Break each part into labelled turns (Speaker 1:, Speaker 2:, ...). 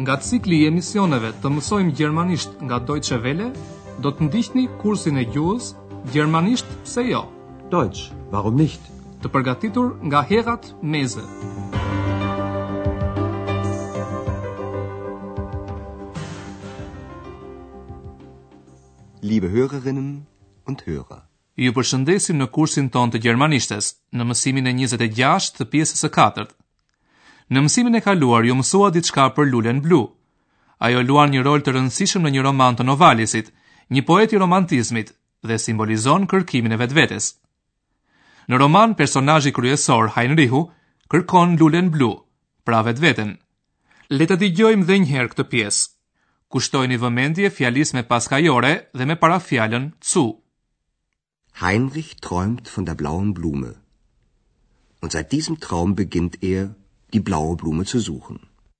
Speaker 1: Nga cikli i emisioneve të mësojmë gjermanisht nga Deutsche Welle, do të ndiqni kursin e gjuhës Gjermanisht pse jo?
Speaker 2: Deutsch, warum nicht?
Speaker 1: Të përgatitur nga Herrad Meese.
Speaker 2: Liebe Hörerinnen und Hörer.
Speaker 1: Ju përshëndesim në kursin tonë të gjermanishtes, në mësimin e 26 të pjesës së katërt. Në mësimin e kaluar iu mësua diçka për lulen blu. Ajo luan një rol të rëndësishëm në një roman të Novalisit, një poeti të romantizmit dhe simbolizon kërkimin e vetvetes. Në roman, personazhi kryesor Heinrichu kërkon lulen blu, pra vetveten. Le ta dëgjojmë edhe një herë këtë pjesë. Kushtojini vëmendje fjalisë me paskajore dhe me parafjalën zu.
Speaker 2: Heinrich träumt von der blauen Blume. Und seit diesem Traum beginnt er, die blaue Blume zu suchen.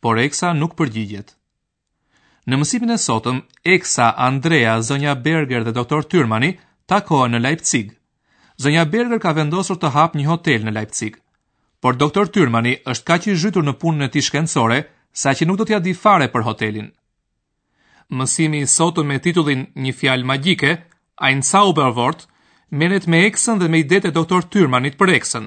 Speaker 1: Por Eksa nuk përgjigjet. Në mësimin e sotëm, Eksa, Andrea, Zonja Berger dhe Doktor Tyrmani takohen në Leipzig. Zonja Berger ka vendosur të hapë një hotel në Leipzig. Por Doktor Tyrmani është kaq i zhytur në punën e tij shkencore, saqë nuk do t'ia dijë fare për hotelin. Mësimi i sotëm me titullin Një fjalë magjike, Ein Zauberwort, merret me Eksën dhe me idetë e Doktor Tyrmanit për Eksën.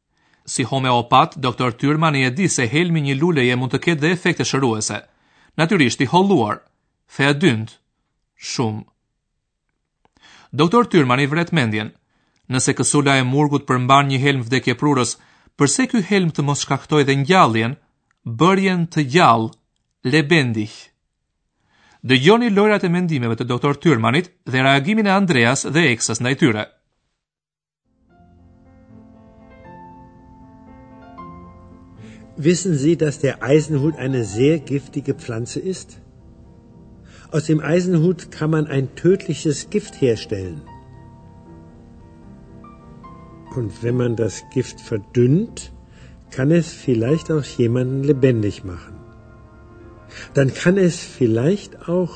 Speaker 1: Si homeopat, Doktor Tyrmani e di se helmi i një luleje mund të ketë dhe efekte shëruese. Natyrisht i holluar. Verdünnt. Shumë. Doktor Tyrmani vret mendjen. Nëse kësula e murgut përmban një helm vdekjeprurës, përse ky helm të mos shkaktojë dhe ngjalljen, bërjen të gjallë, lebendig. Dëgjoni lojërat e mendimeve të doktor Tyrmanit dhe reagimin e Andreas dhe Eksës ndaj tyre.
Speaker 3: Wissen Sie, dass der Eisenhut eine sehr giftige Pflanze ist? Aus dem Eisenhut kann man ein tödliches Gift herstellen. Und wenn man das Gift verdünnt, kann es vielleicht auch jemanden lebendig machen. dann kann es vielleicht auch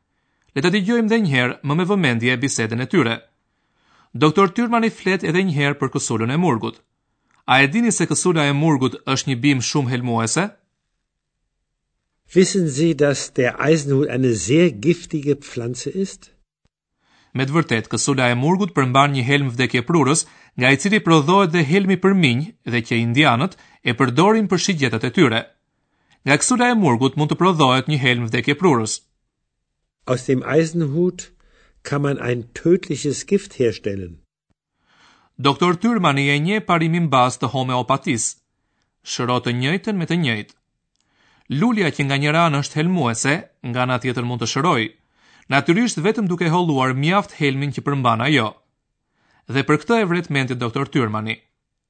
Speaker 1: Le ta dëgjojmë edhe një herë më me vëmendje bisedën e tyre. Doktor Tyrmani flet edhe një herë për kësulën e murgut. A e dini se kësula e murgut është një bimë shumë helmuese?
Speaker 3: Wissen Sie, dass der Eisenhut eine sehr giftige Pflanze ist?
Speaker 1: Me të vërtetë, kësula e murgut përmban një helm vdekjeprurës, nga i cili prodhohet dhe helmi për minj dhe që indianët e përdorin për shigjetat e tyre. Nga kësula e murgut mund të prodhohet një helm vdekjeprurës.
Speaker 3: Aus dem Eisenhut kann man ein tödliches Gift herstellen.
Speaker 1: Doktor Tyrmani e njeh parimin bazë të homeopatisë. Shëro të njëjtën me të njëjtë. Lulja që nga njëra anë është helmuese, nga ana tjetër mund të shërojë. Natyrisht vetëm duke holluar mjaft helmin që përmban ajo. Dhe për këtë e vret mendjen doktor Tyrmani.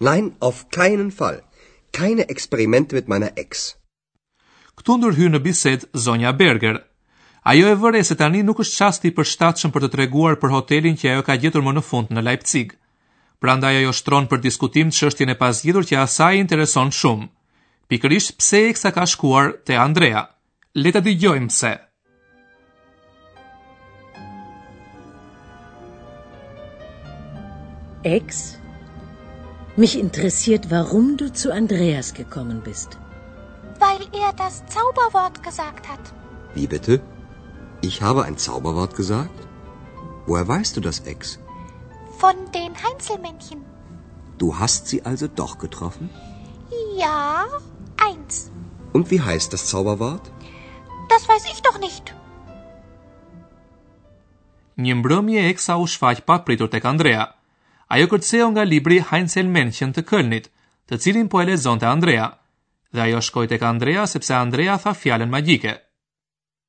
Speaker 4: Nein,
Speaker 2: auf keinen Fall. Keine Experimente mit meiner Ex.
Speaker 1: Këtu ndërhyn në bisedë zonja Berger. Ajo e vë re se tani nuk është çasti i përshtatshëm për të treguar për hotelin që ajo ka gjetur më në fund në Leipzig. Prandaj ajo shtron për diskutim çështjen e pazgjidhur që asaj i intereson shumë. Pikërisht pse Eksa ka shkuar te Andrea. Leta di Joimse.
Speaker 5: Ex, mich interessiert, warum du zu Andreas gekommen bist.
Speaker 4: Weil er das Zauberwort gesagt hat.
Speaker 2: Wie bitte? Ich habe ein Zauberwort gesagt? Woher weißt du das, Ex?
Speaker 4: Von den Heinzelmännchen.
Speaker 2: Du hast sie also doch getroffen?
Speaker 4: Ja, eins.
Speaker 2: Und wie heißt das Zauberwort?
Speaker 4: Das weiß ich doch nicht.
Speaker 1: Një mbrëmje Eksa u shfaq papritur tek Andrea. Ajo kërceu nga libri Heinzelmännchen të Kölnit, të cilin po e lexonte Andrea. Dhe ajo shkoi tek Andrea sepse Andrea tha fjalën magjike.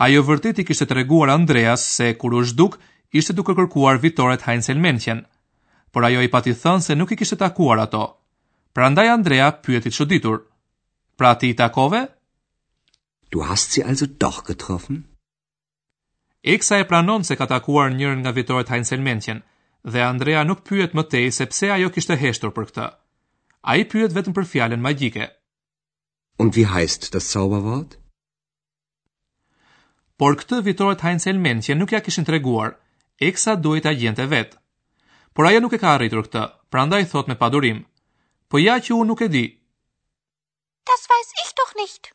Speaker 1: Ajo vërtet i kishte treguar Andreas se kur u zhduk, ishte duke kërkuar Vitoret Heinzelmännchen. Por ajo i pati thënë se nuk i kishte takuar ato. Prandaj Andrea pyet i çuditur. Pra ti i takove?
Speaker 2: Du hast sie also doch getroffen?
Speaker 1: Eksa e pranon se ka takuar njërën nga Vitoret Heinzelmännchen dhe Andrea nuk pyet më tej se pse ajo kishte heshtur për këtë. Ai pyet vetëm për fjalën magjike.
Speaker 2: Und wie heißt das Zauberwort?
Speaker 1: Por këtë vitoret Heinzelmännchen nuk ia kishin treguar, Eksa duhej ta gjente vetë. Por ajo nuk e ka arritur këtë, prandaj thotë me padurim. Po ja që unë nuk e di.
Speaker 4: Das weiß ich doch nicht.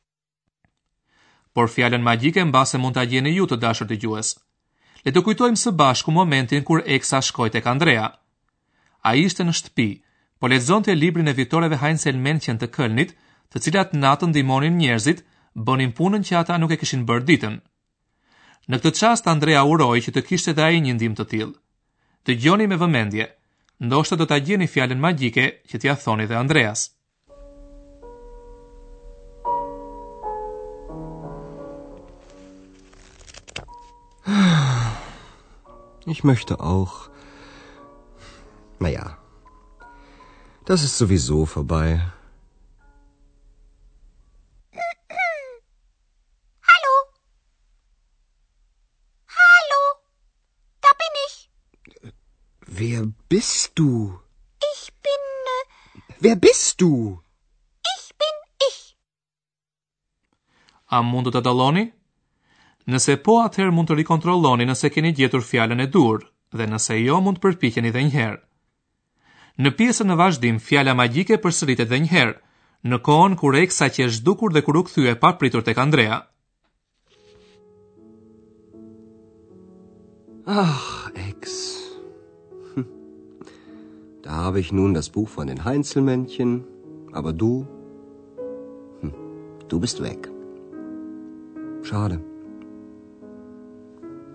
Speaker 1: Por fjalën magjike mbase mund ta gjeni ju të dashur dëgjues. Le të kujtojmë së bashku momentin kur Eksa shkoi tek Andrea. Ai ishte në shtëpi, po lexonte librin e Vitoreve Heinzelmännchen të Kölnit, të cilat natën ndihmonin njerëzit, bënin punën që ata nuk e kishin bërë ditën. Në këtë çast Andrea uroi që të kishte dhe ai një ndihmë të tillë. Dëgjoni me vëmendje. Ndoshta do ta gjeni fjalën magjike që t'ia thoni dhe Andreas.
Speaker 2: Ich möchte auch. Naja, das ist sowieso vorbei.
Speaker 4: Hallo. Hallo. Da bin ich.
Speaker 2: Wer bist du?
Speaker 4: Ich bin. Äh,
Speaker 2: Wer bist du?
Speaker 4: Ich bin ich.
Speaker 1: A mundët ta dalloni? Nëse po, atëherë mund të rikontrolloni nëse keni gjetur fjalën e duhur dhe nëse jo, mund të përpiqeni edhe një herë. Në pjesën në vazhdim, fjala magjike përsëritet edhe një herë, në kohën kur Eksa qe zhdukur dhe kur u kthye papritur tek Andrea.
Speaker 2: Ah, Ex. Da habe ich nun das Buch von den Heinzelmännchen, aber du Du hm, bist weg. Schade.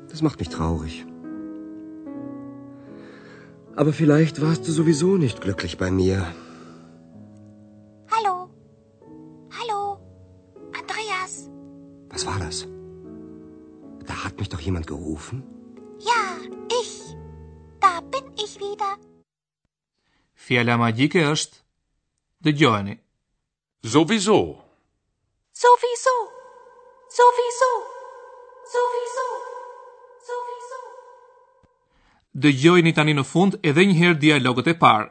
Speaker 2: Das macht mich traurig. Aber vielleicht warst du sowieso nicht glücklich bei mir.
Speaker 4: Hallo. Hallo, Andreas.
Speaker 2: Was war das? Da hat mich doch jemand gerufen?
Speaker 4: Ja, ich. Da bin ich wieder.
Speaker 1: Fjala magjike është dëgjojeni.
Speaker 6: Sowieso.
Speaker 4: Sowieso. Sowieso. Sowieso. Sowieso.
Speaker 1: Dëgjojeni tani në fund edhe një herë dialogët e parë.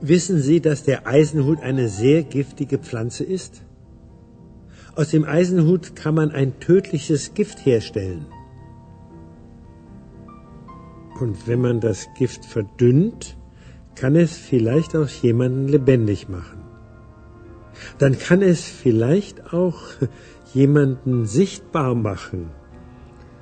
Speaker 3: Wissen Sie, dass der Eisenhut eine sehr giftige Pflanze ist? Aus dem Eisenhut kann man ein tödliches Gift herstellen. Und wenn man das Gift verdünnt, kann es vielleicht auch jemanden lebendig machen. Dann kann es vielleicht auch jemanden sichtbar machen.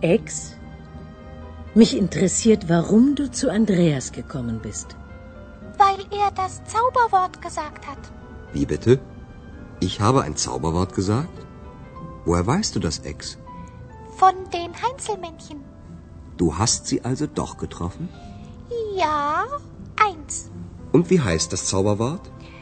Speaker 3: Ex?
Speaker 5: Mich interessiert, warum du zu Andreas gekommen bist.
Speaker 4: Weil er das Zauberwort gesagt hat.
Speaker 2: Wie bitte? Ich habe ein Zauberwort gesagt? Woher weißt du das, Ex?
Speaker 4: Von den Heinzelmännchen.
Speaker 2: Du hast sie also doch getroffen?
Speaker 4: Ja, eins.
Speaker 2: Und wie heißt das Zauberwort?